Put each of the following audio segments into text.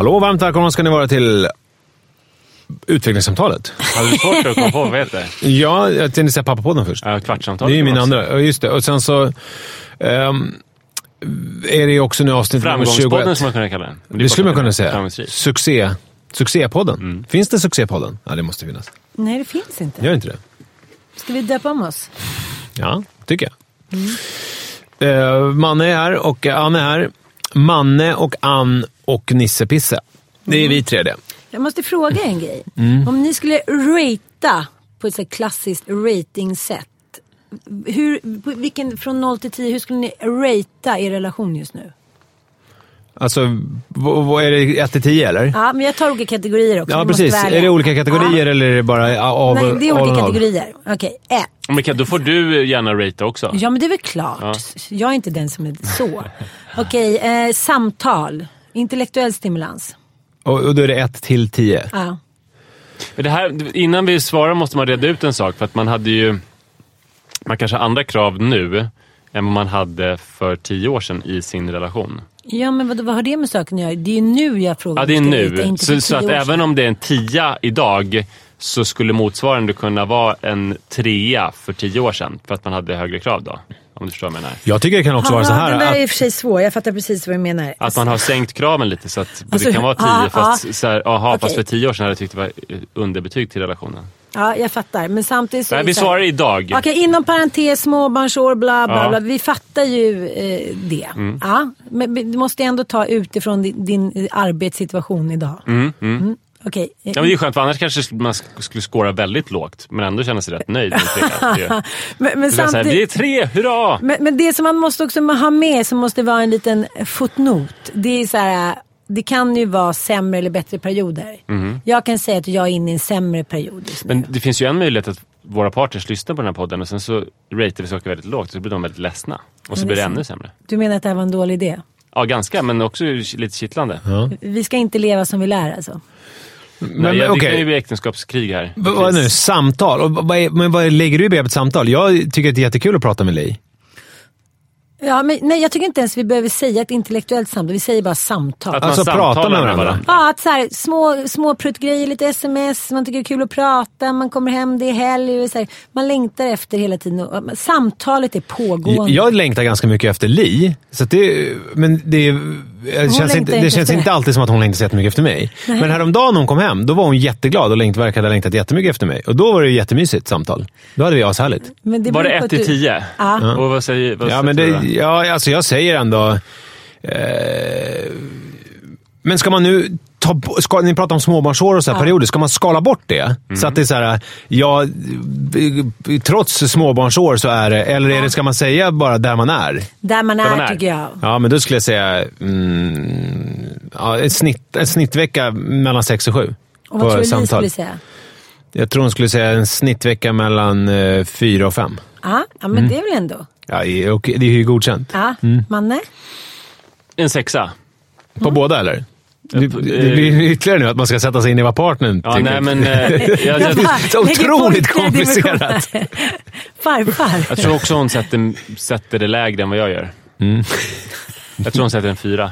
Hallå, varmt välkomna ska ni vara till utvecklingssamtalet. Hade du svårt att komma på vad heter? Ja, jag tänkte säga pappapodden först. Ja, kvartssamtalet. Det är ju min man andra. Just det. Och sen så ehm, är det ju också nu avsnitt nummer 21. Framgångspodden som man kunde kalla den. Det är skulle man kunna säga. Succé. Succépodden. Mm. Finns det Succépodden? Ja, det måste finnas. Nej, det finns inte. Gör inte det? Ska vi döpa om oss? Ja, tycker jag. Eh, Manne är här och Ann är här. Manne och Ann och Nisse Pisse. Det är vi tre det. Jag måste fråga en grej. Mm. Om ni skulle ratea på ett så klassiskt ratingsätt. Hur, på vilken, från 0 till 10, hur skulle ni ratea er relation just nu? Alltså, vad, är det? 1 till 10 eller? Ja, men jag tar olika kategorier också. Ja, precis. Är det olika kategorier eller är det bara av Nej, det är olika kategorier. Okej, ett. Men då får du gärna ratea också. Ja, men det är väl klart. Jag är inte den som är så. Okej, eh, samtal. Intellektuell stimulans. Och, och då är det 1 till 10? Ja. Men det här, innan vi svarar måste man reda ut en sak. För att man hade ju... Man kanske har andra krav nu än vad man hade för tio år sedan i sin relation. Ja, men vad, vad har det med saken att göra? Det är nu jag frågar. Ja, det är nu. inte Så, så att även om det är en tia idag så skulle motsvarande kunna vara en trea för tio år sedan. För att man hade högre krav då. Om du förstår vad jag menar. Jag tycker det kan också vara så här. Den där är i Att, och för sig svår. Jag fattar precis vad du menar. Att man har sänkt kraven lite så att Alltså, det kan vara tio ja, fast, ja. så här, aha, fast Okej. för tio år sedan hade jag tyckt det var eh, underbetyg till relationen. Ja, jag fattar. Men samtidigt så Nej, vi svarar idag. Okej, inom parentes, småbarnsår, bla bla Ja. bla. Vi fattar ju eh, det. Ja, men men du måste ändå ta utifrån din, din arbetssituation idag. Mm, mm. Okej. eh, Ja, men det är skönt, för annars kanske man sk- skulle skåra väldigt lågt, men ändå känna sig rätt nöjd. Det- men, men, det är så här, samtidigt, Vi är tre, hurra! men, men det som man måste också ha med som måste vara en liten fotnot. Det är så här, det kan ju vara sämre eller bättre perioder. Jag kan säga att jag är inne i en sämre period just nu. Men det finns ju en möjlighet att våra partners lyssnar på den här podden och sen så ratear vi saker väldigt lågt och så blir de väldigt ledsna. Och så Ja, det blir det är ännu sämre. Du menar att det här var en dålig idé? Ja, ganska, men också lite kittlande. Vi ska inte leva som vi lär alltså. Nej, men, ja, det okej. kan ju bli äktenskapskrig här. vad vad är nu? Samtal? Och vad, är, men vad lägger du i begreppet samtal? Jag tycker att det är jättekul att prata med Li. Ja, men, nej, jag tycker inte ens vi behöver säga ett intellektuellt samtal. Vi säger bara samtal. Att man Alltså, prata med varandra. Ja, att så här, små, små pruttgrejer, lite sms, man tycker det är kul att prata, man kommer hem, det är helg. Och så här, man längtar efter hela tiden. Och, samtalet är pågående. Jag längtar ganska mycket efter Li. Så att det, men det, det känns, längtar inte, det känns inte alltid som att hon längtar så jättemycket efter mig. Men häromdagen när hon kom hem, då var hon jätteglad och längt, verkade ha längtat jättemycket efter mig. Och då var det jättemysigt samtal. Då hade vi ashärligt. Men det Var det beror på 1 att till du- 10? Ja. Och vad säger, vad Ja, men det, ja, alltså jag säger ändå... Eh, men ska man nu... Ta, ska, ni pratar om småbarnsår och så här perioder. Ska man skala bort det? Mm. Så att det är så här, ja, trots småbarnsår så är det... Eller är det, ska man säga bara där man är? Där man är, man är. tycker jag. Ja, men då skulle jag säga mm, ja, en, snitt, en snittvecka mellan 6 och 7. Och vad tror du Li skulle säga? Jag tror hon skulle säga en snittvecka mellan 4 och 5. Ja, ja men det är väl ändå. Ja, det är ju godkänt. Ja, Manne? En sexa. På Mm. båda eller? Det, det blir ytterligare nu att man ska sätta sig in i vad partnern Ja, tycker. nej, men, eh, jag, jag, Så otroligt komplicerat. Farfar. jag tror också hon sätter, sätter det lägre än vad jag gör. Mm. Jag tror hon sätter en fyra.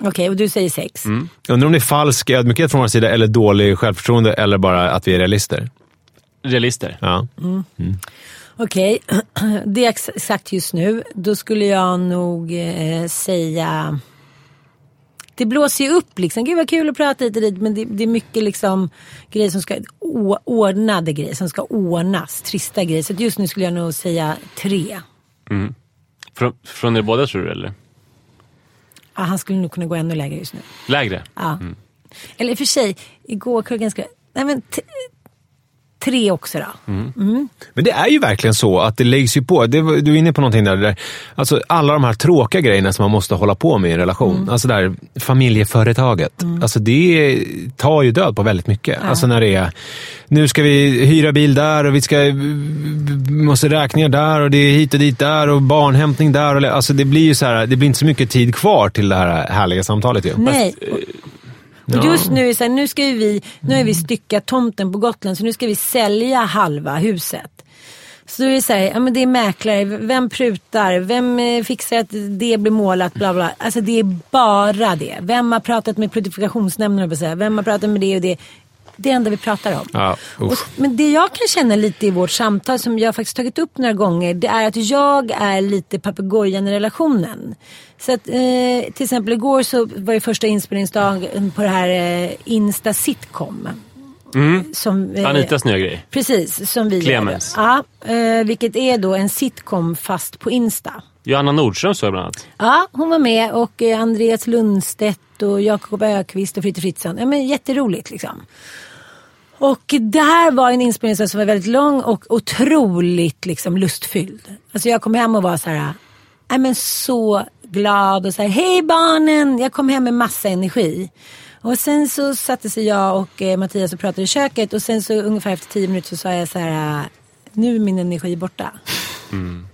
Okej, och du säger sex. Mm. Undrar om det är falsk ödmjukhet från vår sida eller dålig självförtroende eller bara att vi är realister. Realister. Ja. Okej, det är exakt just nu. Då skulle jag nog eh, säga... Det blåser ju upp liksom. Gud vad kul att prata hit och dit. Men det, det är mycket liksom grejer som ska... Å, ordnade grejer som ska ordnas. Trista grejer. Så just nu skulle jag nog säga tre. Från, från er båda tror du eller? Ja, han skulle nog kunna gå ännu lägre just nu. Lägre? Ja. Eller i och för sig, igår kunde jag ganska... Nej men tre också då. Men det är ju verkligen så att det läggs ju på. Det, du är inne på någonting där. där alltså alla de här tråkiga grejerna som man måste hålla på med i en relation. Mm. Alltså där familjeföretaget. Alltså det tar ju död på väldigt mycket. Alltså när det är, nu ska vi hyra bil där och vi ska, vi måste räkningar där och det är hit och dit där och barnhämtning där. Och, alltså det blir ju så här, det blir inte så mycket tid kvar till det här härliga samtalet ju. Nej. Och, och just nu är så här, nu ska vi, nu har vi styckat tomten på Gotland så nu ska vi sälja halva huset. Så då är det så här, ja men det är mäklare, vem prutar, vem eh, fixar att det blir målat, bla bla. Alltså det är bara det. Vem har pratat med produktionsnämnden. Vem har pratat med det och det. Det enda vi pratar om. Ja, och, men det jag kan känna lite i vårt samtal som jag faktiskt tagit upp några gånger. Det är att jag är lite papegojan i relationen. Så att eh, till exempel igår så var det första inspelningsdagen på det här eh, Insta sitcom. Som, eh, Anitas nya grej. Precis, som vi Clemens. Ja, eh, vilket är då en sitcom fast på Insta. Johanna Nordström såg jag bland annat. Ja, hon var med och eh, Andreas Lundstedt och Jakob Ökvist och Fritte Fritzson. Ja, men jätteroligt liksom. Och det här var en inspelning som var väldigt lång och otroligt liksom lustfylld. Alltså jag kom hem och var så här, nej men så glad och så här, hej barnen! Jag kom hem med massa energi. Och sen så satte sig jag och eh, Mattias och pratade i köket och sen så ungefär efter tio minuter så sa jag så här, nu är min energi borta. Mm.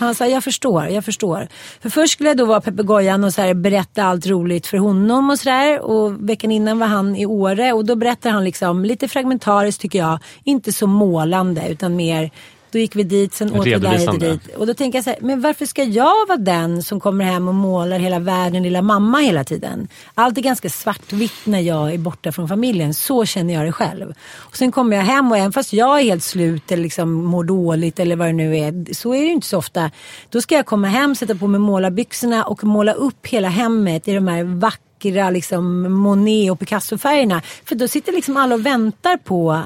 Han sa, jag förstår, jag förstår. För först skulle jag då vara papegojan och så här berätta allt roligt för honom och sådär. Och veckan innan var han i Åre och då berättar han liksom lite fragmentariskt tycker jag. Inte så målande utan mer då gick vi dit, sen åt vi där dit. Och då tänker jag så här, men varför ska jag vara den som kommer hem och målar hela världen lilla mamma hela tiden? Allt är ganska svartvitt när jag är borta från familjen. Så känner jag det själv. Och sen kommer jag hem och även fast jag är helt slut eller liksom mår dåligt eller vad det nu är. Så är det ju inte så ofta. Då ska jag komma hem, sätta på mig målarbyxorna och måla upp hela hemmet i de här vackra liksom Monet och Picasso-färgerna. För då sitter liksom alla och väntar på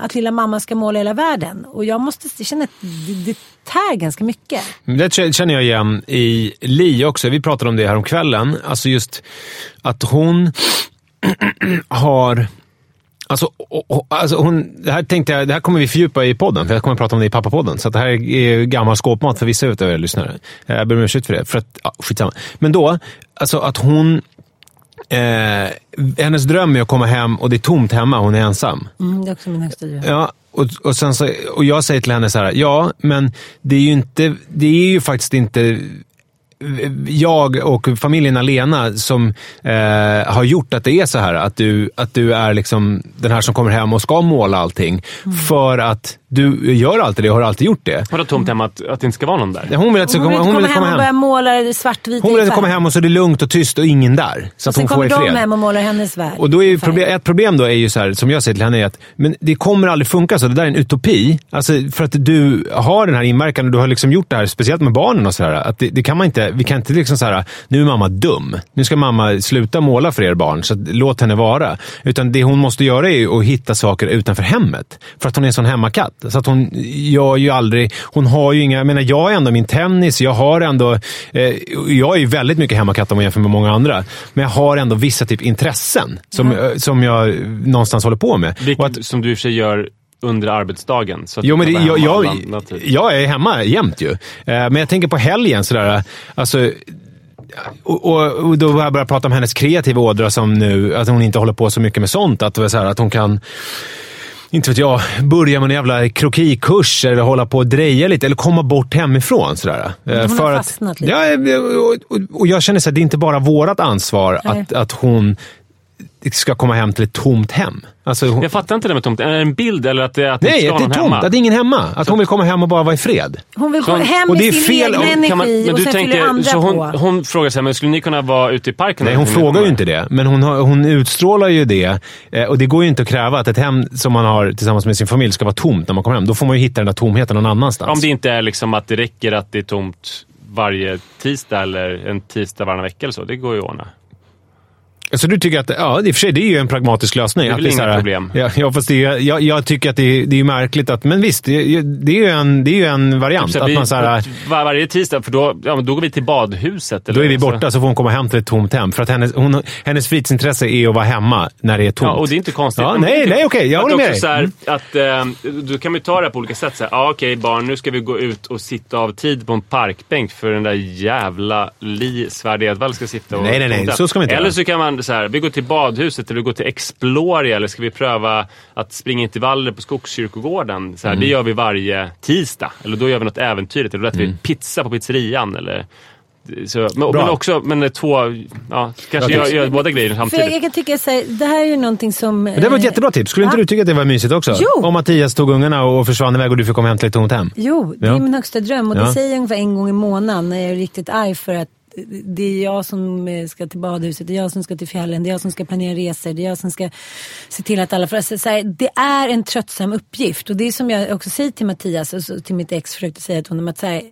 att lilla mamma ska måla hela världen. Och jag måste känna att det, det tär ganska mycket. Det känner jag igen i Li också. Vi pratade om det här om kvällen. Alltså just att hon har... Alltså, och, och, alltså hon, det, här tänkte jag, det här kommer vi fördjupa i podden, för jag kommer att prata om det i pappapodden. Så att det här är gammal skåpmat för vissa av er lyssnare. Jag ber om ursäkt för det. För att, ja, skitsamma. Men då, alltså att hon... Eh, hennes dröm är att komma hem och det är tomt hemma, hon är ensam. Mm, det är också min högsta dröm. Ja, och, och, sen så, och jag säger till henne så här, ja, men det är ju, inte, det är ju faktiskt inte jag och familjen Alena som eh, har gjort att det är så här. Att du, att du är liksom den här som kommer hem och ska måla allting. För att du gör alltid det och har alltid gjort det. Vadå tomt hemma att, att det inte ska vara någon där? Hon vill, att, Hon vill hon komma vill hem komma och hem. börja måla svartvit Hon vill att färg. komma hem och så är det lugnt och tyst och ingen där. Så Och att hon får kommer i de fred. hem och målar hennes värld. Och då är problem, ett problem då är ju så här, som jag säger till henne, är att men det kommer aldrig funka så. Det där är en utopi. Alltså, för att du har den här inverkan och du har liksom gjort det här, speciellt med barnen och sådär. Att det, det kan man inte, vi kan inte liksom så här, nu är mamma dum. Nu ska mamma sluta måla för er barn, så att, låt henne vara. Utan det hon måste göra är ju att hitta saker utanför hemmet. För att hon är en sån hemmakatt. Så att hon gör ju aldrig, hon har ju inga, jag menar jag är ändå min tennis, jag har ändå, eh, jag är ju väldigt mycket hemmakatt om man jämför med många andra. Men jag har ändå vissa typ intressen som, eh, som jag någonstans håller på med. Vilket, att, som du i och för sig gör under arbetsdagen. Så Jo, men det, jag, jag, andra tid. jag är hemma jämt ju. Eh, Men jag tänker på helgen sådär. Alltså, och, och, och då har jag prata om hennes kreativa ådra som nu, att hon inte håller på så mycket med sånt. Att, så här, att hon kan, inte vet jag, börja med en jävla krokikurs eller hålla på och dreja lite eller komma bort hemifrån. Sådär. Eh, Hon har fastnat lite. Ja, och, och, och jag känner så att det är inte bara vårt ansvar Nej. att, att hon ska komma hem till ett tomt hem. Alltså, hon, Jag fattar inte det med tomt. Är det en bild eller att det, att det nej, inte att ska det är tomt. hemma? Att det är ingen hemma. Att hon vill komma hem och bara vara i fred. Hon vill Så- gå hem och det med sin fel- egen och- energi man, men och du sen fyller tänker, andra så hon, på. hon frågar sig, men skulle ni kunna vara ute i parken? Nej, hon frågar ju inte det. Men hon, har, hon utstrålar ju det. Eh, och det går ju inte att kräva att ett hem som man har tillsammans med sin familj ska vara tomt när man kommer hem. Då får man ju hitta den där tomheten någon annanstans. Om det inte är liksom att det räcker att det är tomt varje tisdag eller en tisdag varannan vecka eller så. Det går ju att ordna. Så du tycker att, ja i och för sig det är ju en pragmatisk lösning. Det är väl så inga här- problem. Ja, ja fast det är, jag, jag tycker att det är, det är märkligt att, men visst, det, det är ju en, det är ju en variant. Så att vi, man så här, var, varje tisdag, för då, ja, då går vi till badhuset. då eller är vi så. borta så får hon komma hem till ett tomt hem. För att hennes, hon, hennes fritidsintresse är att vara hemma när det är tomt. Ja, och det är inte konstigt. Ja, nej, okej, jag att håller med dig. Så här, att, eh, då kan vi ta det här på olika sätt. Så här, ja, okej barn, nu ska vi gå ut och sitta av tid på en parkbänk för den där jävla Li Svärd Edvall ska sitta och Nej, nej, nej, så ska vi inte Eller så kan man så här, vi går till badhuset eller vi går till Exploria eller ska vi pröva att springa intervaller på Skogskyrkogården. Så här, Mm. Det gör vi varje tisdag. Eller då gör vi något äventyrligt. Eller då äter vi pizza på pizzerian. Eller, så, men, Mm. Men också, men det två, ja, kanske gör, gör båda grejerna För jag, samtidigt. jag kan tycka så här, det här är ju någonting som... Men det var ett jättebra tips. Skulle inte Ja. du tycka att det var mysigt också? Jo. Om Mattias tog ungarna och försvann iväg och du fick komma hem till ett tomt hem. Jo, det Ja. är min högsta dröm och Ja. det säger jag ungefär en gång i månaden när jag är riktigt arg för att det är jag som eh, ska till badhuset, det är jag som ska till fjällen, det är jag som ska planera resor, det är jag som ska se till att alla får... Alltså, så här, det är en tröttsam uppgift och det är som jag också säger till Mattias och till mitt ex försökte säga till honom att så här,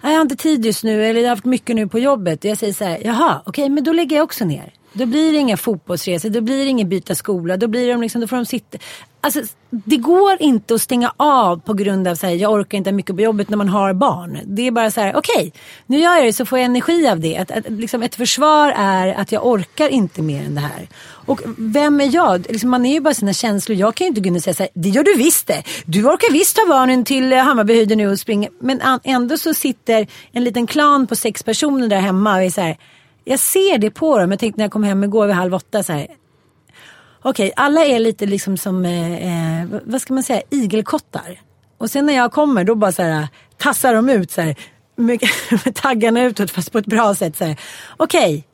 ah, jag har inte tid just nu eller jag har haft mycket nu på jobbet. Och jag säger så här, jaha, okej men då lägger jag också ner. Då blir det inga fotbollsresor, då blir det ingen byta skola, då, blir de liksom, då får de sitta. Alltså, det går inte att stänga av på grund av att jag orkar inte mycket på jobbet när man har barn. Det är bara så här, okej, nu gör jag det så får jag energi av det. Att, att, liksom ett försvar är att jag orkar inte mer än det här. Och vem är jag? Liksom, man är ju bara sina känslor. Jag kan ju inte gå in och säga så här, det gör du visst det. Du orkar visst ta barnen till eh, Hammarbyhöjden nu och springa. Men an- ändå så sitter en liten klan på sex personer där hemma och är så här, jag ser det på dem. Jag tänkte när jag kom hem igår vid halv åtta så här. Okej, alla är lite liksom som, eh, eh vad- ska man säga, igelkottar. Och sen när jag kommer då bara så här tassar de ut så här. Med, med taggarna utåt fast på ett bra sätt Okej, okay, Okej,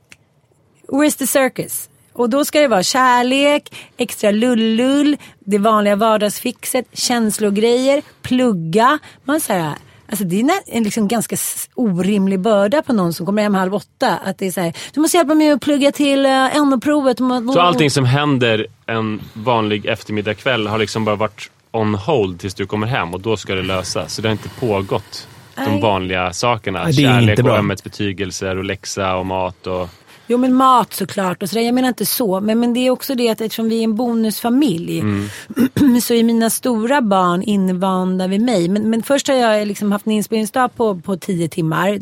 where's the circus? Och då ska det vara kärlek, extra lullull, det vanliga vardagsfixet, känslogrejer, plugga. Man säger Alltså det är en liksom ganska orimlig börda på någon som kommer hem halv åtta. Att det är så här, du måste hjälpa mig att plugga till uh, NO-provet. Så allting som händer en vanlig eftermiddagkväll har liksom bara varit on hold tills du kommer hem och då ska det lösas. Så det har inte pågått de vanliga sakerna. Nej, det är Kärlek inte och ömhetsbetygelser och läxa och mat och... Jo men mat såklart och sådär. Jag menar inte så. Men, men det är också det att eftersom vi är en bonusfamilj. så är mina stora barn invanda vid mig. Men, men först har jag liksom haft en inspelningsdag på, på tio timmar.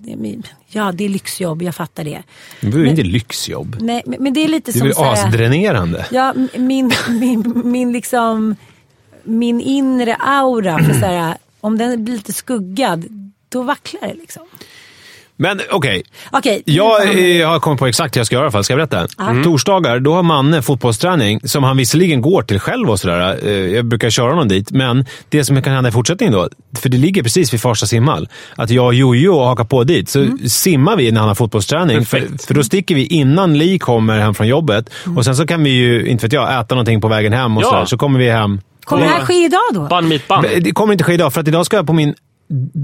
Ja det är lyxjobb, jag fattar det. Det är ju inte lyxjobb. Nej, men, men det är lite Det är som så här- asdränerande. Ja, min, min, min liksom, min inre aura, för så här, om den blir lite skuggad, då vacklar det liksom. Men okej, Okej. jag eh, har kommit på exakt hur jag ska göra i alla fall. Ska jag berätta? Mm. Torsdagar, då har Manne fotbollsträning som han visserligen går till själv och sådär. Eh, Jag brukar köra honom dit. Men det som kan hända i fortsättningen då, för det ligger precis vid Farsta simhall, att jag och Jojo hakar på dit. Så Mm. simmar vi när han har fotbollsträning. För, för då sticker vi innan Li kommer hem från jobbet. Mm. Och sen så kan vi ju, inte vet jag, äta någonting på vägen hem och Ja. sådär. Så kommer vi hem. Kommer det här ske idag då? Meet bun. Men Det kommer inte ske idag, för att idag ska jag på min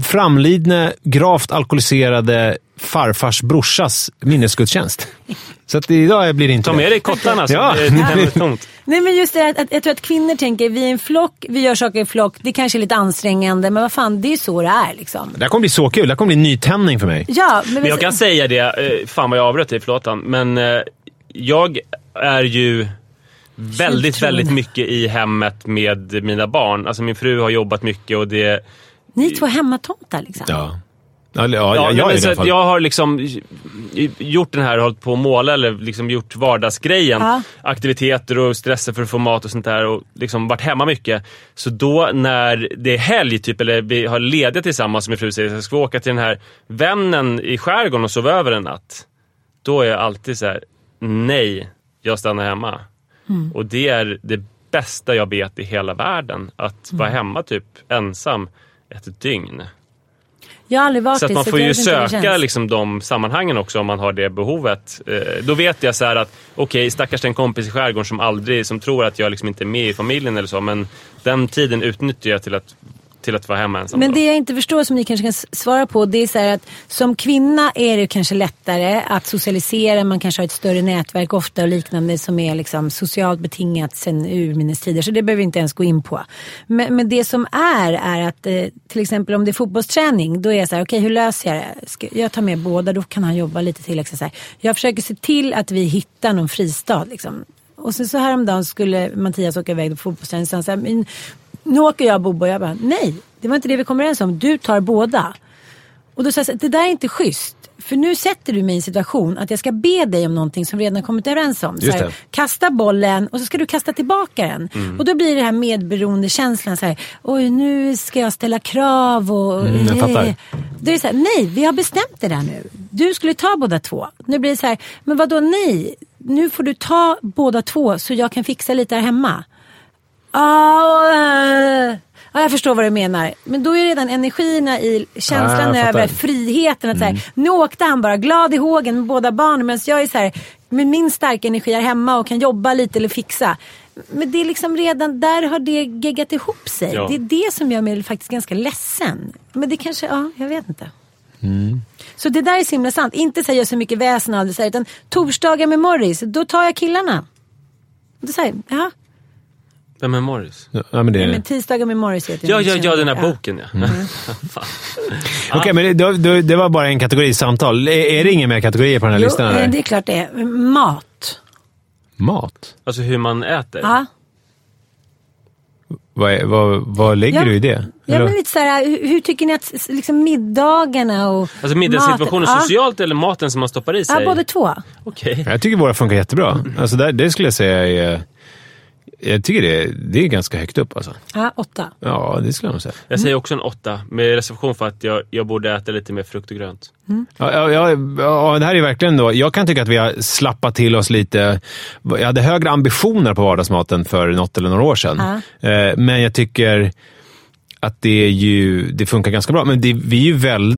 framlidne, gravt alkoholiserade farfars brorsas minnesgudstjänst. Så att idag blir det inte Ta med det. dig kottarna så Ja. det det är tomt. Nej men just det att, att jag tror att kvinnor tänker, vi är en flock, vi gör saker i flock, det kanske är lite ansträngande, men vad fan, det är så det är liksom. Det här kommer bli så kul. Det här kommer bli en nytändning för mig. Ja, men, Men jag kan säga det, eh, fan vad jag avbröt dig, förlåt. Men eh, jag är ju väldigt, väldigt mycket i hemmet med mina barn. Alltså min fru har jobbat mycket och det... Ni två hemmatomtar liksom. Ja. Ja, ja, Ja, jag, jag så fall. jag har liksom gjort den här, hållit på att måla eller liksom gjort vardagsgrejen. Ja. Aktiviteter och stressa för att få mat och sånt där och liksom varit hemma mycket. Så då när det är helg, typ, eller vi har ledigt tillsammans, som min fru säger, så ska vi åka till den här vännen i skärgården och sova över en natt. Då är jag alltid så här: nej, jag stannar hemma. Och det är det bästa jag vet i hela världen. Att vara hemma typ ensam ett dygn. Jag har aldrig varit Så att man får ju söka liksom, de sammanhangen också om man har det behovet. Eh, då vet jag så här att, okej, stackars en kompis i skärgården som aldrig, som tror att jag liksom inte är med i familjen eller så, men den tiden utnyttjar jag till att till att vara hemma ensam. Men då. det jag inte förstår som ni kanske kan svara på det är så att som kvinna är det kanske lättare att socialisera. Man kanske har ett större nätverk ofta och liknande som är liksom socialt betingat sen urminnes tider. Så det behöver vi inte ens gå in på. Men, men det som är är att eh, till exempel om det är fotbollsträning då är jag så här okej hur löser jag det? Ska jag tar med båda då kan han jobba lite till. Liksom så här. Jag försöker se till att vi hittar någon fristad liksom. Och sen så häromdagen skulle Mattias åka iväg på fotbollsträning. Så han sa, "Men nu åker jag Bobo. Jag bara, nej, det var inte det vi kom överens om. Du tar båda. Och då sa jag, det där är inte schysst. För nu sätter du mig i en situation att jag ska be dig om någonting som vi redan kommit överens om. Här, kasta bollen och så ska du kasta tillbaka den. Och då blir det här medberoendekänslan så här, oj nu ska jag ställa krav och... Mm, jag fattar. Då är det så här, nej vi har bestämt det där nu. Du skulle ta båda två. Nu blir det så här, men vad då nej? Nu får du ta båda två så jag kan fixa lite här hemma. Ah, eh. Ja, jag förstår vad du menar. Men då är redan energierna i Ja, känslan fattar. över friheten. Att så här, nu åkte han bara glad i hågen med båda barnen medan jag är så här, med min starka energi här hemma och kan jobba lite eller fixa. Men det är liksom redan, där har det geggat ihop sig. Ja. Det är det som gör mig faktiskt ganska ledsen. Men det kanske, ja, jag vet inte. Så det där är så himla sant. Inte säga så mycket väsen av det, så här, utan torsdagar med Morris, då tar jag killarna. Då säger ja, Vem är Morris? Ja, men det är men tisdagar med Morris jag Ja, inte. ja, ja, den här boken ja. Mm. Okej, men det, det, det var bara en kategori samtal. Är, är det inga mer kategorier på den här Jo, listan? eh, Eller? det är klart det är. Mat. Mat? Alltså hur man äter. Ja. Vad, vad, vad lägger Ja. du i det? Ja, Eller- men lite så här, hur, hur tycker ni att liksom, middagarna och Alltså middagssituationen maten- socialt eller maten som man stoppar i Ja, sig? ja, båda två. Okej. Jag tycker våra funkar jättebra. Alltså där, det skulle jag säga är... Jag tycker det, det är ganska högt upp alltså. Ja, åtta. Ja, det skulle jag nog säga. Jag säger också en åtta med reservation för att jag, jag borde äta lite mer frukt och grönt. Ja, ja, ja, ja, det här är verkligen då... Jag kan tycka att vi har slappat till oss lite. Jag hade högre ambitioner på vardagsmaten för något eller några år sedan. Eh, Men jag tycker att det, är ju, det funkar ganska bra. Men det, vi är ju väldigt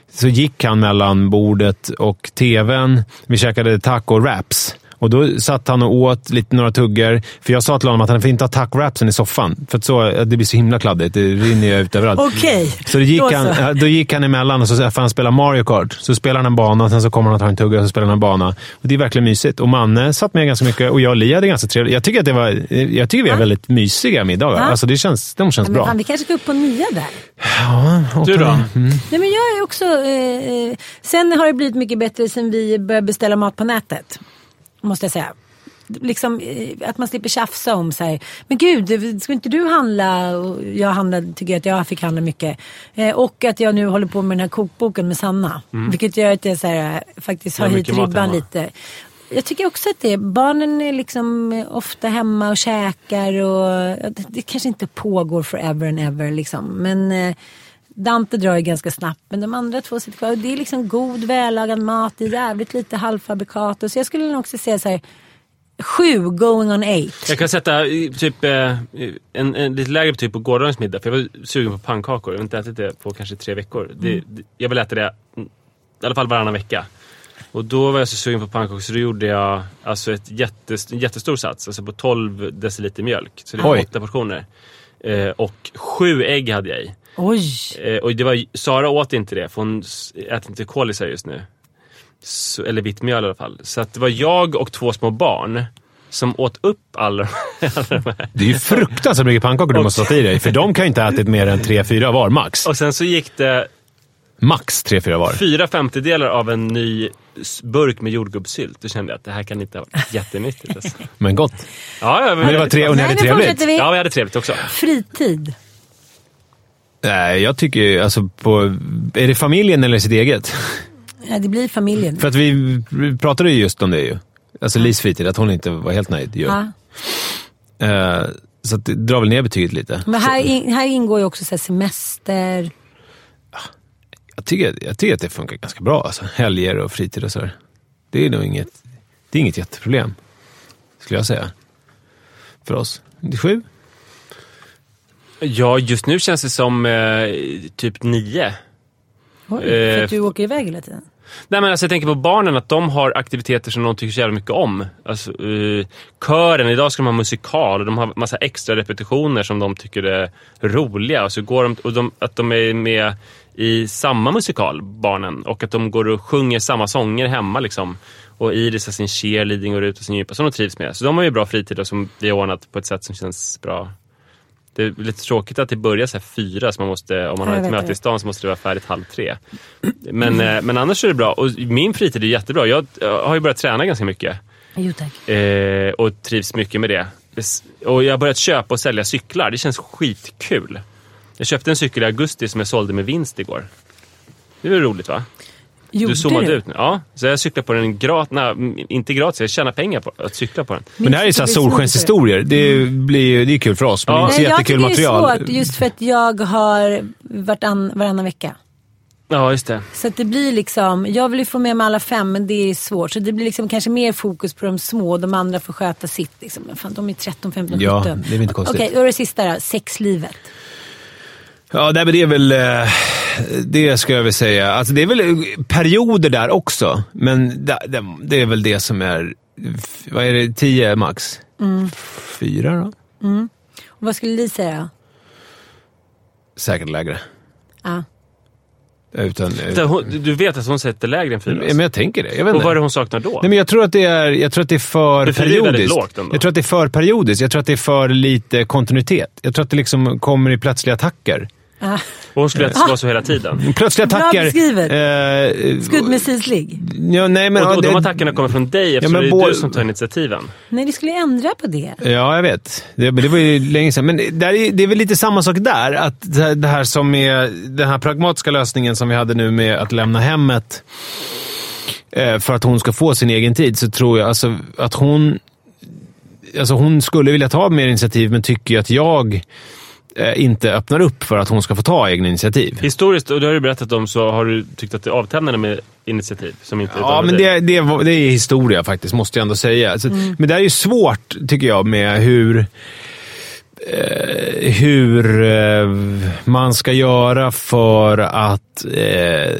så gick han mellan bordet och tvn. Vi käkade taco wraps. Och då satt han och åt lite, några tuggor. För jag sa till honom att han får inte ha taco-wrapsen i soffan. För att så, det blir så himla kladdigt. Det rinner ju ut överallt. Okej. Så då gick, Då så. han, ja, då gick han emellan och så får han spela Mario Kart. Så spelar han en bana, och sen så kommer han att ta en tugga och så spelar han en bana. Och Det är verkligen mysigt. Och Manne satt med ganska mycket och jag och Li hade ganska trevligt. Jag tycker, att det var, jag tycker vi har väldigt mysiga middagar. Ja. Alltså det känns, de känns Men bra. fan, vi kanske ska upp på nya där. Du då? Nej, men jag är också... Eh, eh, sen har det blivit mycket bättre sen vi började beställa mat på nätet. Måste jag säga. Liksom, eh, att man slipper tjafsa om så här, men gud, ska inte du handla? Och jag handlade, tycker att jag fick handla mycket. Eh, och att jag nu håller på med den här kokboken med Sanna. Vilket gör att jag så här, eh, faktiskt har höjt ribban lite. Jag tycker också att det, barnen är liksom eh, ofta hemma och käkar och det, det kanske inte pågår forever and ever liksom. Men eh, Dante drar ju ganska snabbt men de andra två sitter kvar. Och det är liksom god vällagad mat, det är jävligt lite halvfabrikat. Och så jag skulle nog också säga så här sju going on eight. Jag kan sätta eh, typ eh, en, en lite lägre betyg på gårdagens middag. För jag var sugen på pannkakor. Jag har inte ätit det på kanske tre veckor. Det, det, jag vill äta det mm, i alla fall varannan vecka. Och då var jag så sugen på pannkakor så då gjorde jag alltså ett jättest, en jättestor sats. Alltså på 12 deciliter mjölk. Så det var åtta portioner. Eh, och sju ägg hade jag i. Oj! Eh, och det var, Sara åt inte det för hon äter inte kolisar just nu. Så, eller vitt mjöl i alla fall. Så att det var jag och två små barn som åt upp alla, alla de här. Det är ju fruktansvärt mycket pannkakor du Och- måste ha i dig. För de kan ju inte ha ätit mer än tre fyra var, max. Och sen så gick det Max tre fyra var. fyra femtedelar av en ny burk med jordgubbssylt. Då kände jag att det här kan inte ha varit jättenyttigt. Alltså. Men gott. Ja, ja, Men det var tre och ni hade trevligt. Ja, vi hade trevligt också. Fritid. Nej, jag tycker ju, alltså på... Är det familjen eller sitt eget? Ja, det blir familjen. För att vi pratade ju just om det ju. Alltså Lis fritid, att hon inte var helt nöjd ju. Ja. Eh, så att det drar väl ner betyget lite. Men här, in, här ingår ju också så semester. Jag tycker, jag tycker att det funkar ganska bra. Alltså. Helger och fritid och sådär. Det är nog inget, det är inget jätteproblem. Skulle jag säga. För oss. 97? Ja, just nu känns det som eh, typ nio. Oj, för Eh, att du åker iväg hela tiden. Nej, men alltså, jag tänker på barnen, att de har aktiviteter som de tycker så jävla mycket om. Alltså, eh, kören, idag ska de ha musikal och de har massa extra repetitioner som de tycker är roliga. Och så går de, och de, att de är med i samma musikal, barnen. Och att de går och sjunger samma sånger hemma. Liksom. Och Iris har sin cheerleading och Rut har sin djupa som de trivs med. Så de har ju bra fritid och som vi har ordnat på ett sätt som känns bra. Det är lite tråkigt att det börjar så fyra, så man måste, om man har ett möte det. i stan så måste det vara färdigt halv tre. Men, eh, men annars är det bra. Och min fritid är jättebra. Jag har ju börjat träna ganska mycket. Jo tack. Eh, och trivs mycket med det. Och jag har börjat köpa och sälja cyklar. Det känns skitkul. Jag köpte en cykel i augusti som jag sålde med vinst igår. Det är väl roligt va? Gjorde du zoomade du? ut nu. Ja, så jag cyklar på den gratis. Nej, inte gratis. Jag tjänar pengar på att cykla på den. Men det här är så här solskenshistorier. Det, blir, det är kul för oss, men Ja. det är inte så Nej, jag jättekul tycker material. det är svårt just för att jag har vartann, varannan vecka. Ja, just det. Så att det blir liksom, jag vill ju få med mig alla fem men det är svårt. Så det blir liksom kanske mer fokus på de små, de andra får sköta sitt. Liksom. Men Fan, de är 13, 15, 17. Ja, det är inte konstigt. Okej, och det sista då, sexlivet. Ja, nej, men det är väl... eh, Det ska jag väl säga. Alltså, det är väl perioder där också, men det, är väl det som är... Vad är det? Tio max? Fyra då? Och vad skulle Li säga? Säkert lägre. Ja. Utan, Så hon- Du vet att hon sätter lägre än fyra? men jag tänker det. Jag vet och vad är det hon saknar då? Nej, men jag tror att det är, jag tror att det är för Det periodiskt. lågt ändå. Jag tror att det är för periodiskt. Jag tror att det är för lite kontinuitet. Jag tror att det liksom kommer i plötsliga attacker. Ah. Och hon skulle det var så hela tiden. Plötsliga Bra attacker. beskrivet. Eh, Skuddmissilslig? ja, nej, men, Och, och ja, de det- attackerna kommer från dig eftersom men det är du som tar initiativen. Nej, vi skulle ju ändra på det. Ja, jag vet. Det, det var ju länge sedan. Men där är, det är väl lite samma sak där. Att det här- som är den här pragmatiska lösningen som vi hade nu med att lämna hemmet eh, för att hon ska få sin egen tid, så tror jag alltså att hon... Alltså hon skulle vilja ta mer initiativ, men tycker ju att jag inte öppnar upp för att hon ska få ta egna initiativ. Historiskt, och det har du berättat om, så har du tyckt att det är avtändande med initiativ som inte Ja, men det, det, det är historia faktiskt, måste jag ändå säga. Så, Men det är ju svårt, tycker jag, med hur eh, Eh, hur eh, man ska göra för att... Eh,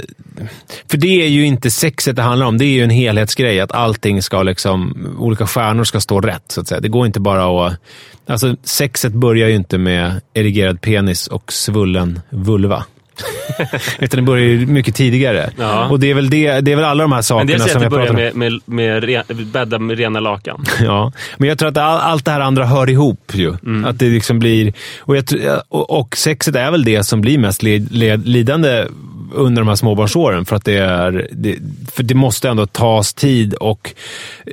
för det är ju inte sexet det handlar om. Det är ju en helhetsgrej. Att allting ska liksom... Olika stjärnor ska stå rätt, så att säga. Det går inte bara att... Alltså, sexet börjar ju inte med erigerad penis och svullen vulva. Utan det börjar ju mycket tidigare. Ja. Och det är, väl det, det är väl alla de här Men sakerna det är som att jag det börjar pratar om. med, med, med re, bädda med rena lakan. Ja, men jag tror att all, allt det här andra hör ihop ju. Mm. Att det liksom blir... Och, jag, och, och sexet är väl det som blir mest led, led, lidande under de här småbarnsåren. För att det är... Det, för det måste ändå tas tid och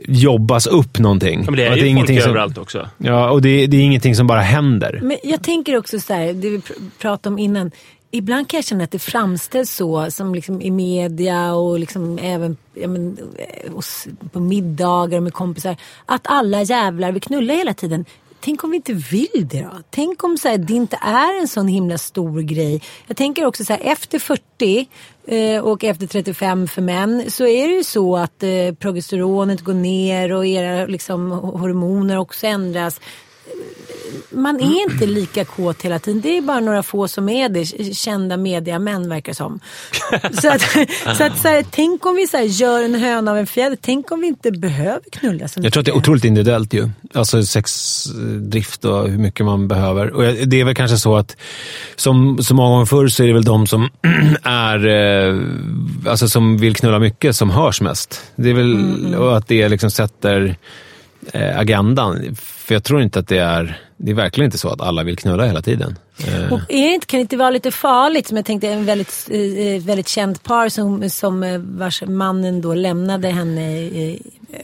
jobbas upp någonting. Ja, men det är Och att ju folk ingenting som, överallt också. Ja, och det, det är ingenting som bara händer. Men jag tänker också så här, det vi pr- pratade om innan. Ibland kan jag känna att det framställs så, som liksom i media och liksom även ja, men, eh, på middagar med kompisar, att alla jävlar vill knulla hela tiden. Tänk om vi inte vill det då? Tänk om så här, det inte är en sån himla stor grej. Jag tänker också så här, efter 40 eh, och efter 35 för män så är det ju så att eh, progesteronet går ner och era liksom, hormoner också ändras man är inte lika kåt hela tiden. Det är bara några få som är det. Kända mediamän verkar som. så att, så att så här, tänk om vi så här, gör en höna av en fjäder. Tänk om vi inte behöver knulla så mycket. Jag tror att det är otroligt individuellt ju. Alltså sexdrift och hur mycket man behöver. Och det är väl kanske så att som så många gånger förr så är det väl de som är eh, alltså som vill knulla mycket som hörs mest. Det är väl mm. och att det liksom sätter eh, agendan. För jag tror inte att det är, det är verkligen inte så att alla vill knulla hela tiden. Eh. Och är det inte, kan det inte vara lite farligt, som jag tänkte en väldigt, eh, väldigt känt par som, som eh, vars mannen då lämnade henne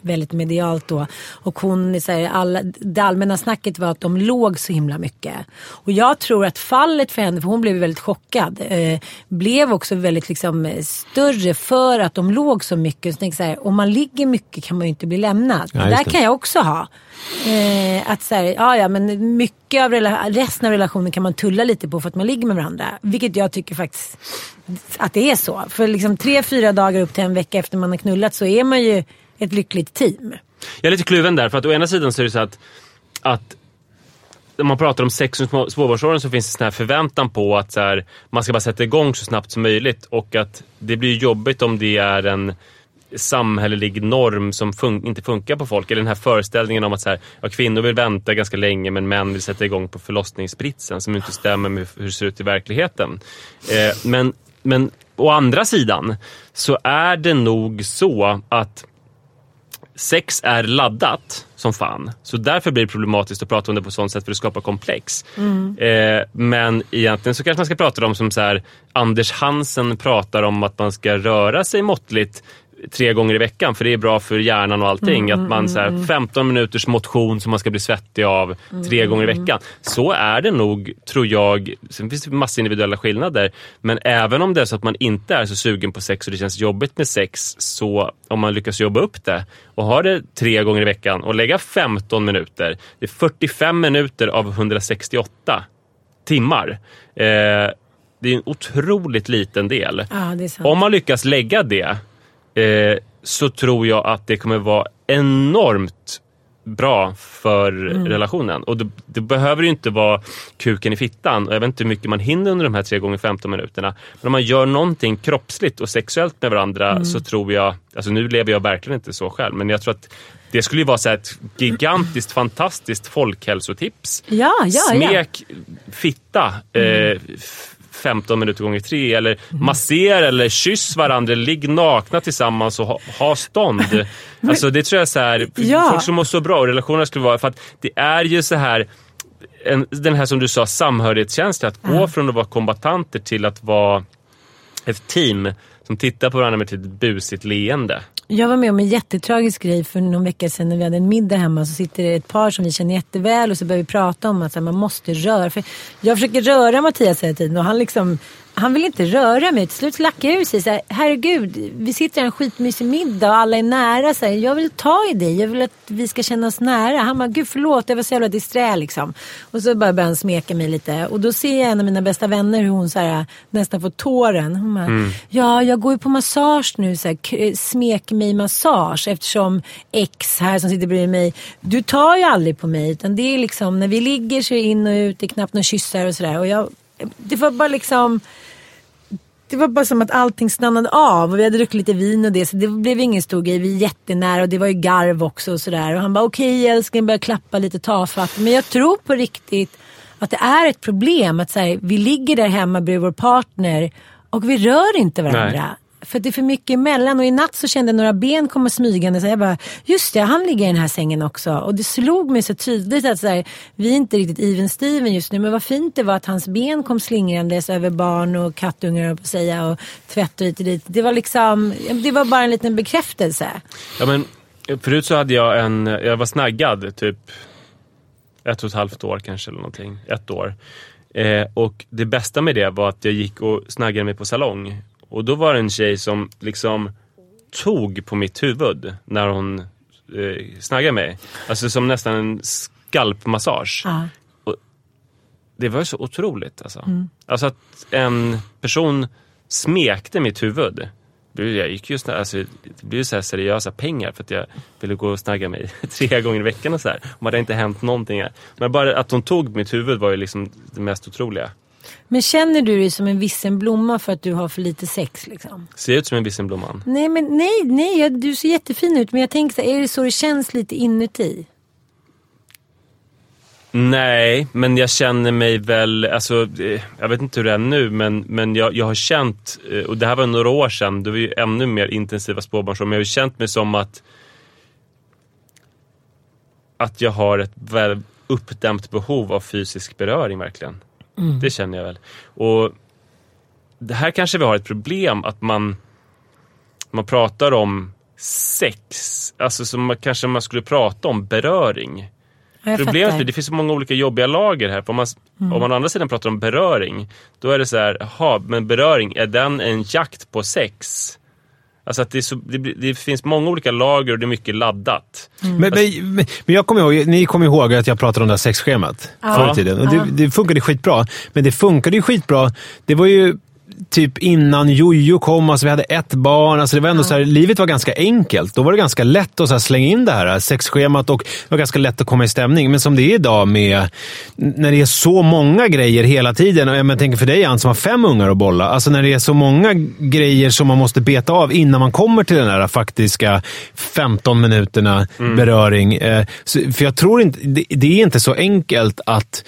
väldigt medialt då. Och hon, så här, alla, det allmänna snacket var att de låg så himla mycket. Och jag tror att fallet för henne, för hon blev väldigt chockad, eh, blev också väldigt liksom, större för att de låg så mycket. Så tänk så här, om man ligger mycket kan man ju inte bli lämnad. Ja, det där kan jag också ha. Eh, Eh, att så här, ja, ja, men mycket av resten av relationen kan man tulla lite på för att man ligger med varandra. Vilket jag tycker faktiskt att det är så. För liksom tre, fyra dagar upp till en vecka efter man har knullat så är man ju ett lyckligt team. Jag är lite kluven där, för att å ena sidan så är det så att, att när man pratar om sex och småbarnsåren så finns det sån här förväntan på att så här, man ska bara sätta igång så snabbt som möjligt och att det blir jobbigt om det är en samhällelig norm som fun inte funkar på folk. Eller den här föreställningen om att så här, ja, kvinnor vill vänta ganska länge men män vill sätta igång på förlossningsspritsen som inte stämmer med hur det ser ut i verkligheten. Eh, men, men å andra sidan så är det nog så att sex är laddat som fan. Så därför blir det problematiskt att prata om det på sånt sätt för att skapa komplex. Mm. Eh, men egentligen så kanske man ska prata om som så här, Anders Hansen pratar om att man ska röra sig måttligt tre gånger i veckan för det är bra för hjärnan och allting. Mm, att man så här, 15 mm, mm. minuters motion som man ska bli svettig av tre mm, gånger i veckan. Så är det nog, tror jag. Sen finns det massa individuella skillnader. Men även om det är så att man inte är så sugen på sex och det känns jobbigt med sex. Så om man lyckas jobba upp det och ha det tre gånger i veckan och lägga 15 minuter. Det är 45 minuter av 168 timmar. Eh, det är en otroligt liten del. Ja, om man lyckas lägga det eh, så tror jag att det kommer vara enormt bra för mm. relationen. Och det, det, behöver ju inte vara kuken i fittan. Jag vet inte hur mycket man hinner under de här 3 gånger 15 minuterna. Men om man gör någonting kroppsligt och sexuellt med varandra mm. så tror jag, alltså nu lever jag verkligen inte så själv, men jag tror att det skulle ju vara så ett gigantiskt fantastiskt folkhälsotips. Ja, ja, Smek, ja. fitta, mm. eh, 15 minuter gånger tre eller massera eller kyss varandra, ligg nakna tillsammans och ha, ha stånd. alltså det tror jag är så här, ja. folk som mår så bra och relationer skulle vara, för att det är ju så här en, den här som du sa, samhörighetskänsla. Att gå från att vara kombatanter till att vara ett team som tittar på varandra med ett busigt leende. Jag var med om en jättetragisk grej för någon vecka sedan när vi hade en middag hemma. Så sitter det ett par som vi känner jätteväl och så börjar vi prata om att här, man måste röra. För jag försöker röra Mattias hela tiden och han liksom han vill inte röra mig. Till slut lackar jag ur sig. Så här, Herregud, vi sitter i en skitmysig middag och alla är nära. Så här, jag vill ta i dig. Jag vill att vi ska känna oss nära. Han bara, gud förlåt, jag var så jävla disträ liksom. Och så bara börjar han smeka mig lite. Och då ser jag en av mina bästa vänner hur hon så här, nästan får tåren. Hon bara, mm. ja, jag går ju på massage nu. Så här, smek mig massage. Eftersom X här som sitter bredvid mig, du tar ju aldrig på mig. Utan det är liksom, när vi ligger så är in och ut. Det är knappt några kyssar och sådär. Och jag, det var bara liksom det var bara som att allting stannade av och vi hade druckit lite vin och det så det blev ingen stor grej. Vi är jättenära och det var ju garv också och sådär. Och han bara okej okay, älskling, börja klappa lite tafatt. Men jag tror på riktigt att det är ett problem att här, vi ligger där hemma bredvid vår partner och vi rör inte varandra. Nej. För det är för mycket emellan och i natt så kände jag några ben komma smygande. Så jag bara, just det, han ligger i den här sängen också. Och det slog mig så tydligt att så här, vi är inte riktigt even Steven just nu. Men vad fint det var att hans ben kom slingrandes över barn och kattungar på säga och tvätt och hit och dit. Det var liksom, det var bara en liten bekräftelse. Ja men förut så hade jag en, jag var snaggad typ ett och ett halvt år kanske eller någonting. Ett år. Eh, och det bästa med det var att jag gick och snaggade mig på salong. Och då var det en tjej som liksom tog på mitt huvud när hon eh, snaggade mig. Alltså som nästan en skalpmassage. Ja. Och det var ju så otroligt alltså. Mm. Alltså att en person smekte mitt huvud. Jag gick just alltså, det blev ju så här seriösa pengar för att jag ville gå och snagga mig tre gånger i veckan och så här. Och det hade inte hänt någonting. Här. Men bara att hon tog mitt huvud var ju liksom det mest otroliga. Men känner du dig som en vissen blomma för att du har för lite sex liksom? Ser jag ut som en vissenblomman? Nej, men nej, nej, du ser jättefin ut. Men jag tänker så här, är det så det känns lite inuti? Nej, men jag känner mig väl, alltså, eh, jag vet inte hur det är nu, men, men jag, jag har känt, eh, och det här var några år sedan, det var ju ännu mer intensiva småbarnsår, men jag har känt mig som att att jag har ett väl uppdämt behov av fysisk beröring verkligen. Det känner jag väl. Och det här kanske vi har ett problem att man, man pratar om sex, alltså som man, kanske man skulle prata om beröring. Ja, jag Problemet är fattar. att det finns så många olika jobbiga lager här. För om, man, Mm. om man å andra sidan pratar om beröring, då är det så här, jaha, men beröring, är den en jakt på sex? Alltså att det, så, det, det finns många olika lager och det är mycket laddat. Mm. Men, men, men men jag kommer ihåg, ni kommer ihåg att jag pratade om det här sexschemat förr i tiden. Och det, det funkade skitbra. Men det funkade ju skitbra. Det var ju typ innan Jojo kom, alltså vi hade ett barn. Alltså det var ändå så här, livet var ganska enkelt. Då var det ganska lätt att så här slänga in det här sexschemat och det var ganska lätt att komma i stämning. Men som det är idag med när det är så många grejer hela tiden. Och jag tänker för dig Ann som har fem ungar att bolla. Alltså när det är så många grejer som man måste beta av innan man kommer till den här faktiska 15 minuterna beröring. Eh, så, för jag tror inte, det, det är inte så enkelt att,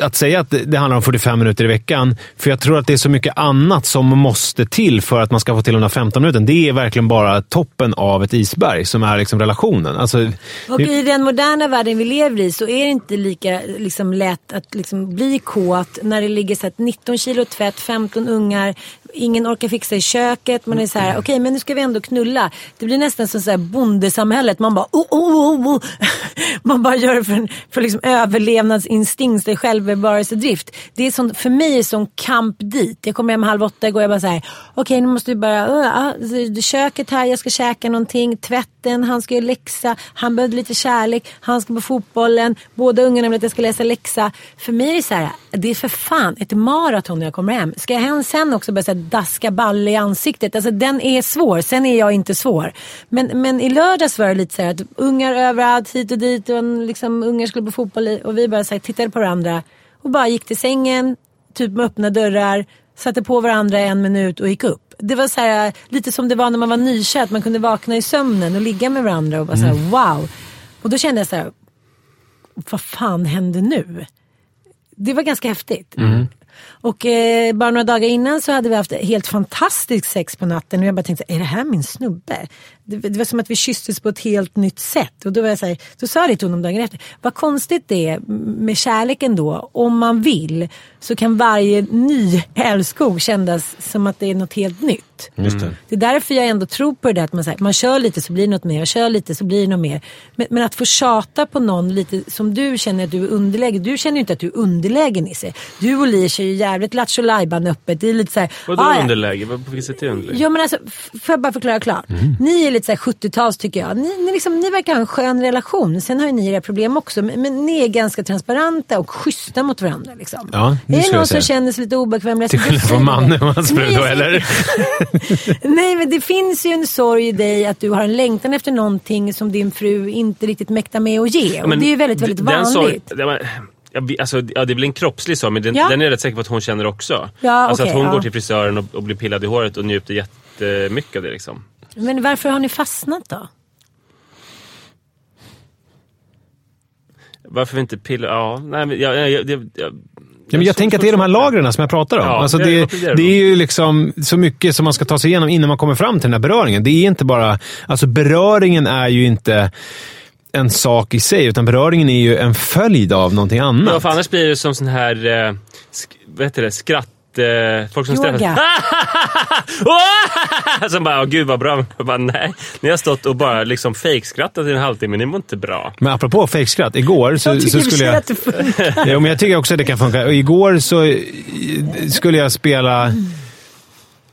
att säga att det, det handlar om 45 minuter i veckan. För jag tror att det är så mycket annat som måste till för att man ska få till de där 15 minuterna. Det är verkligen bara toppen av ett isberg som är liksom relationen. Alltså, Och i den moderna världen vi lever i så är det inte lika liksom, lätt att liksom, bli kåt när det ligger så att 19 kilo tvätt, 15 ungar, ingen orkar fixa i köket. Man är så här, okej men nu ska vi ändå knulla. Det blir nästan som så här bondesamhället. Man bara, oh, oh, oh, oh. Man bara gör det för, en- för liksom överlevnadsinstinkt, det självbevarelsedrift. Det är sån, för mig är det sån kamp dit. Jag kommer hem halv åtta igår och jag bara så här, okej nu måste vi bara, uh, uh, köket här, jag ska käka någonting, tvätten, han ska göra läxa, han behövde lite kärlek, han ska på fotbollen, båda ungarna vill att jag ska läsa läxa. För mig är det så här, det är för fan ett maraton när jag kommer hem. Ska jag hem sen också börja här, daska balle i ansiktet? Alltså den är svår, sen är jag inte svår. Men, men i lördags var det lite så här att ungar överallt, hit och dit och en, liksom, ungar skulle på fotboll och vi bara så här, tittade på varandra och bara gick till sängen, typ med öppna dörrar, satte på varandra en minut och gick upp. Det var så här, lite som det var när man var nykär, att man kunde vakna i sömnen och ligga med varandra och bara så här, wow. Och då kände jag så här, vad fan hände nu? Det var ganska häftigt. Och eh, bara några dagar innan så hade vi haft helt fantastiskt sex på natten och jag bara tänkte, är det här min snubbe? Det, det var som att vi kysstes på ett helt nytt sätt. Och då var jag så här, då sa jag det till honom dagen efter, vad konstigt det är med kärleken då, om man vill så kan varje ny älskog kännas som att det är något helt nytt. Just det. Är därför jag ändå tror på det där att man, så här, man kör lite så blir det något mer, jag kör lite så blir det något mer. Men, men att få tjata på någon lite som du känner att du är underläge. Du känner ju inte att du är underläge Nisse. Du och Li kör ju jävligt lattjo lajban öppet. Det är lite så här, Vadå "Ah, ja." underläge? På vilket sätt är det underläge? Ja men alltså, får jag bara förklara klart. Ni är lite såhär 70-tals tycker jag. Ni, ni, liksom, ni verkar ha en skön relation. Sen har ju ni era problem också. Men, men ni är ganska transparenta och schyssta mot varandra. Liksom. Ja, det är det någon som känner sig lite obekväm? Till skillnad från mannen och hans fru då, eller? Nej men det finns ju en sorg i dig att du har en längtan efter någonting som din fru inte riktigt mäktar med att ge. Och Men det är ju väldigt, väldigt vanligt. sorg- alltså, ja, det är väl en kroppslig sorg, men den, Ja. den är jag rätt säker på att hon känner också. Ja, alltså okej, att hon ja. går till frisören och, och blir pillad i håret och njuter jättemycket av det. Liksom. Men varför har ni fastnat då? Varför vi inte pillar? Ja, nej, men jag, jag, jag, jag, Ja, men jag tänker att det är de här lagren som jag pratar om. Ja, alltså det- det, är ju liksom så mycket som man ska ta sig igenom innan man kommer fram till den här beröringen. Det är inte bara... Alltså beröringen är ju inte en sak i sig, utan beröringen är ju en följd av någonting Ja, annat. för annars blir det som sån här, eh, sk, vad heter det, skratt... Eh, folk som Yoga. träffas. som bara, åh gud vad bra. Jag bara, nej, ni har stått och bara liksom fejkskrattat i en halvtimme, ni mår inte bra. Men apropå fejkskratt, igår så, Jag så skulle jag... att det funkar. Jo, men jag tycker också att det kan funka. Och igår så eh, skulle jag spela...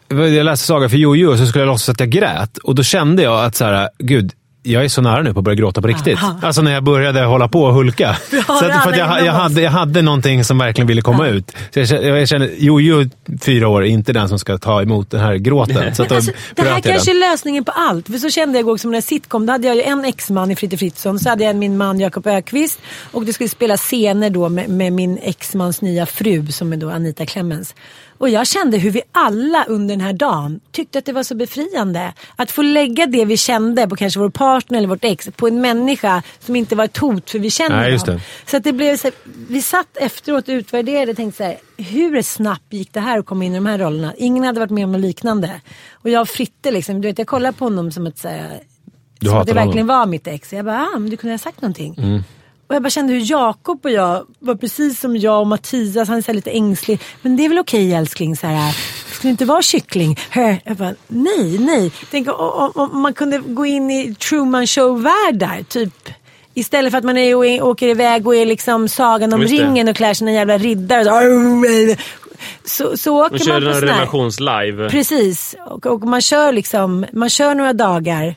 Jag läste Saga för Jojo och så skulle jag låtsas att jag grät. Och då kände jag att så här, gud, jag är så nära nu på att börja gråta på riktigt. Alltså när jag började hålla på och hulka. Så att, för att jag, jag, hade, jag hade någonting som verkligen ville komma ut. Så jag jag känner Jojo, fyra år, är inte den som ska ta emot den här gråten. Så att Alltså, det här kanske den. är lösningen på allt. För så kände jag igår som när jag sitcom. Då hade jag ju en exman i Fritte Fritzson. Så hade jag min man Jakob Ökvist Och det skulle spela scener då med, med min exmans nya fru som är då Anita Clemens. Och jag kände hur vi alla under den här dagen tyckte att det var så befriande. Att få lägga det vi kände på kanske vår partner eller vårt ex på en människa som inte var ett hot för vi känner Nej, dem. Så att det blev så här, vi satt efteråt och utvärderade och tänkte så här, hur snabbt gick det här att komma in i de här rollerna? Ingen hade varit med om något liknande. Och jag och Fritte, liksom, du vet, jag kollade på honom som att, så här, Du som att det verkligen honom. var mitt ex. Jag bara, ah, men du kunde ha sagt någonting. Mm. Och jag bara kände hur Jakob och jag var precis som jag och Mattias, han är så lite ängslig. Men det är väl okej älskling, så här, ska du inte vara kyckling? Jag bara, nej, nej. Tänk om, om, man kunde gå in i Truman Show-världar, typ. Istället för att man är, åker iväg och är liksom Sagan om ringen och klär sig en jävla riddare. Så, så, så åker Och kör man på en sån här. relationslive. Precis. Och, och man kör liksom, man kör några dagar.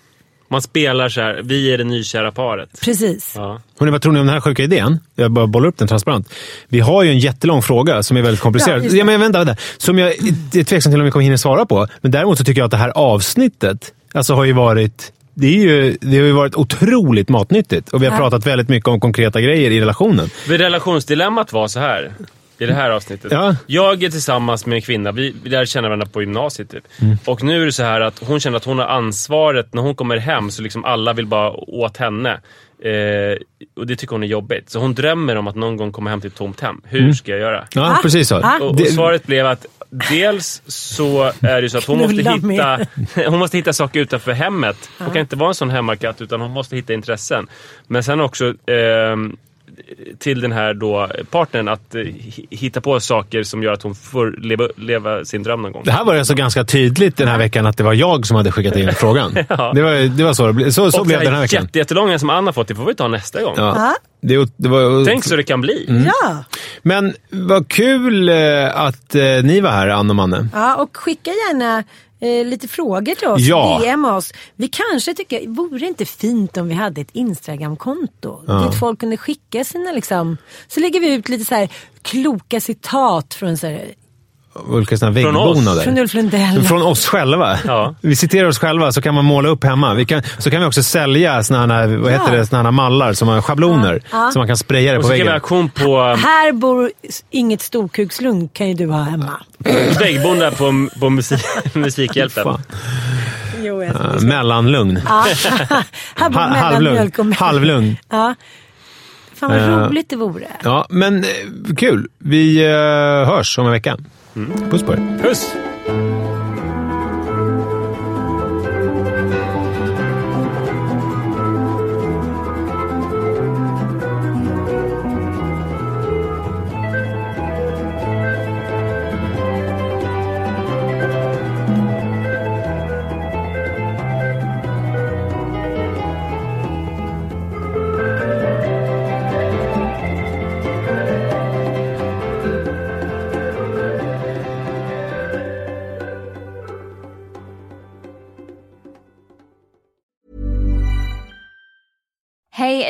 Man spelar så här, vi är det nykära paret. Precis. Ja. Hörrni, vad tror ni om den här sjuka idén? Jag bara bollar upp den transparent. Vi har ju en jättelång fråga som är väldigt komplicerad. Ja, Ja, men vänta, vänta. Som jag är tveksam till om vi kommer hinna svara på. Men däremot så tycker jag att det här avsnittet alltså, har ju varit det, är ju, det har ju varit otroligt matnyttigt och vi har Ja. pratat väldigt mycket om konkreta grejer i relationen. För relationsdilemmat var så här. I det här avsnittet. Ja. Jag är tillsammans med en kvinna, vi, vi lärde känna varandra på gymnasiet. Typ. Mm. Och nu är det så här att hon känner att hon har ansvaret när hon kommer hem, så liksom alla vill bara åt henne. Eh, och det tycker hon är jobbigt. Så hon drömmer om att någon gång komma hem till ett tomt hem. Hur Mm. ska jag göra? Ja, Ah. precis så. Ah. Och, och Det- svaret blev att dels så är det så att hon måste, hitta, hon måste hitta saker utanför hemmet. Hon kan inte vara en sån hemmakatt utan hon måste hitta intressen. Men sen också ehm, till den här då partnern att eh, hi- hitta på saker som gör att hon får leva, leva sin dröm någon gång. Det här var alltså ganska tydligt den här veckan att det var jag som hade skickat in frågan. Ja. Det var, det var så det blev. Så, så och blev det den här veckan. jätte, jättelånga som Anna fått, det får vi ta nästa gång. Ja. Det, det var, Tänk så det kan bli. Mm. Ja. Men vad kul eh, att eh, ni var här, Ann och Manne. ja, och skicka gärna eh, lite frågor till oss. Ja. DM oss. Vi kanske tycker, vore det inte fint om vi hade ett Instagramkonto? Dit folk kunde skicka sina liksom. Så lägger vi ut lite så här kloka citat från så här, Olika oss. väggbonader. från Ulf Lundell. Från oss själva. Ja. Vi citerar oss själva så kan man måla upp hemma. Vi kan, så kan vi också sälja såna här, vad heter Ja. det, såna här mallar, som har schabloner. Ja. Så man kan spraya det Och på så ska vi ha väggen. auktion på Här bor inget storkukslugn kan ju du ha hemma. väggbonda på, på musik, Musikhjälpen. Jo, Uh, mellanlugn. Ja. Här bor halvlugn. och. Ja. Fan vad Eh, roligt det vore. Ja, men eh, kul. Vi hörs om en vecka. Puss på er. Puss!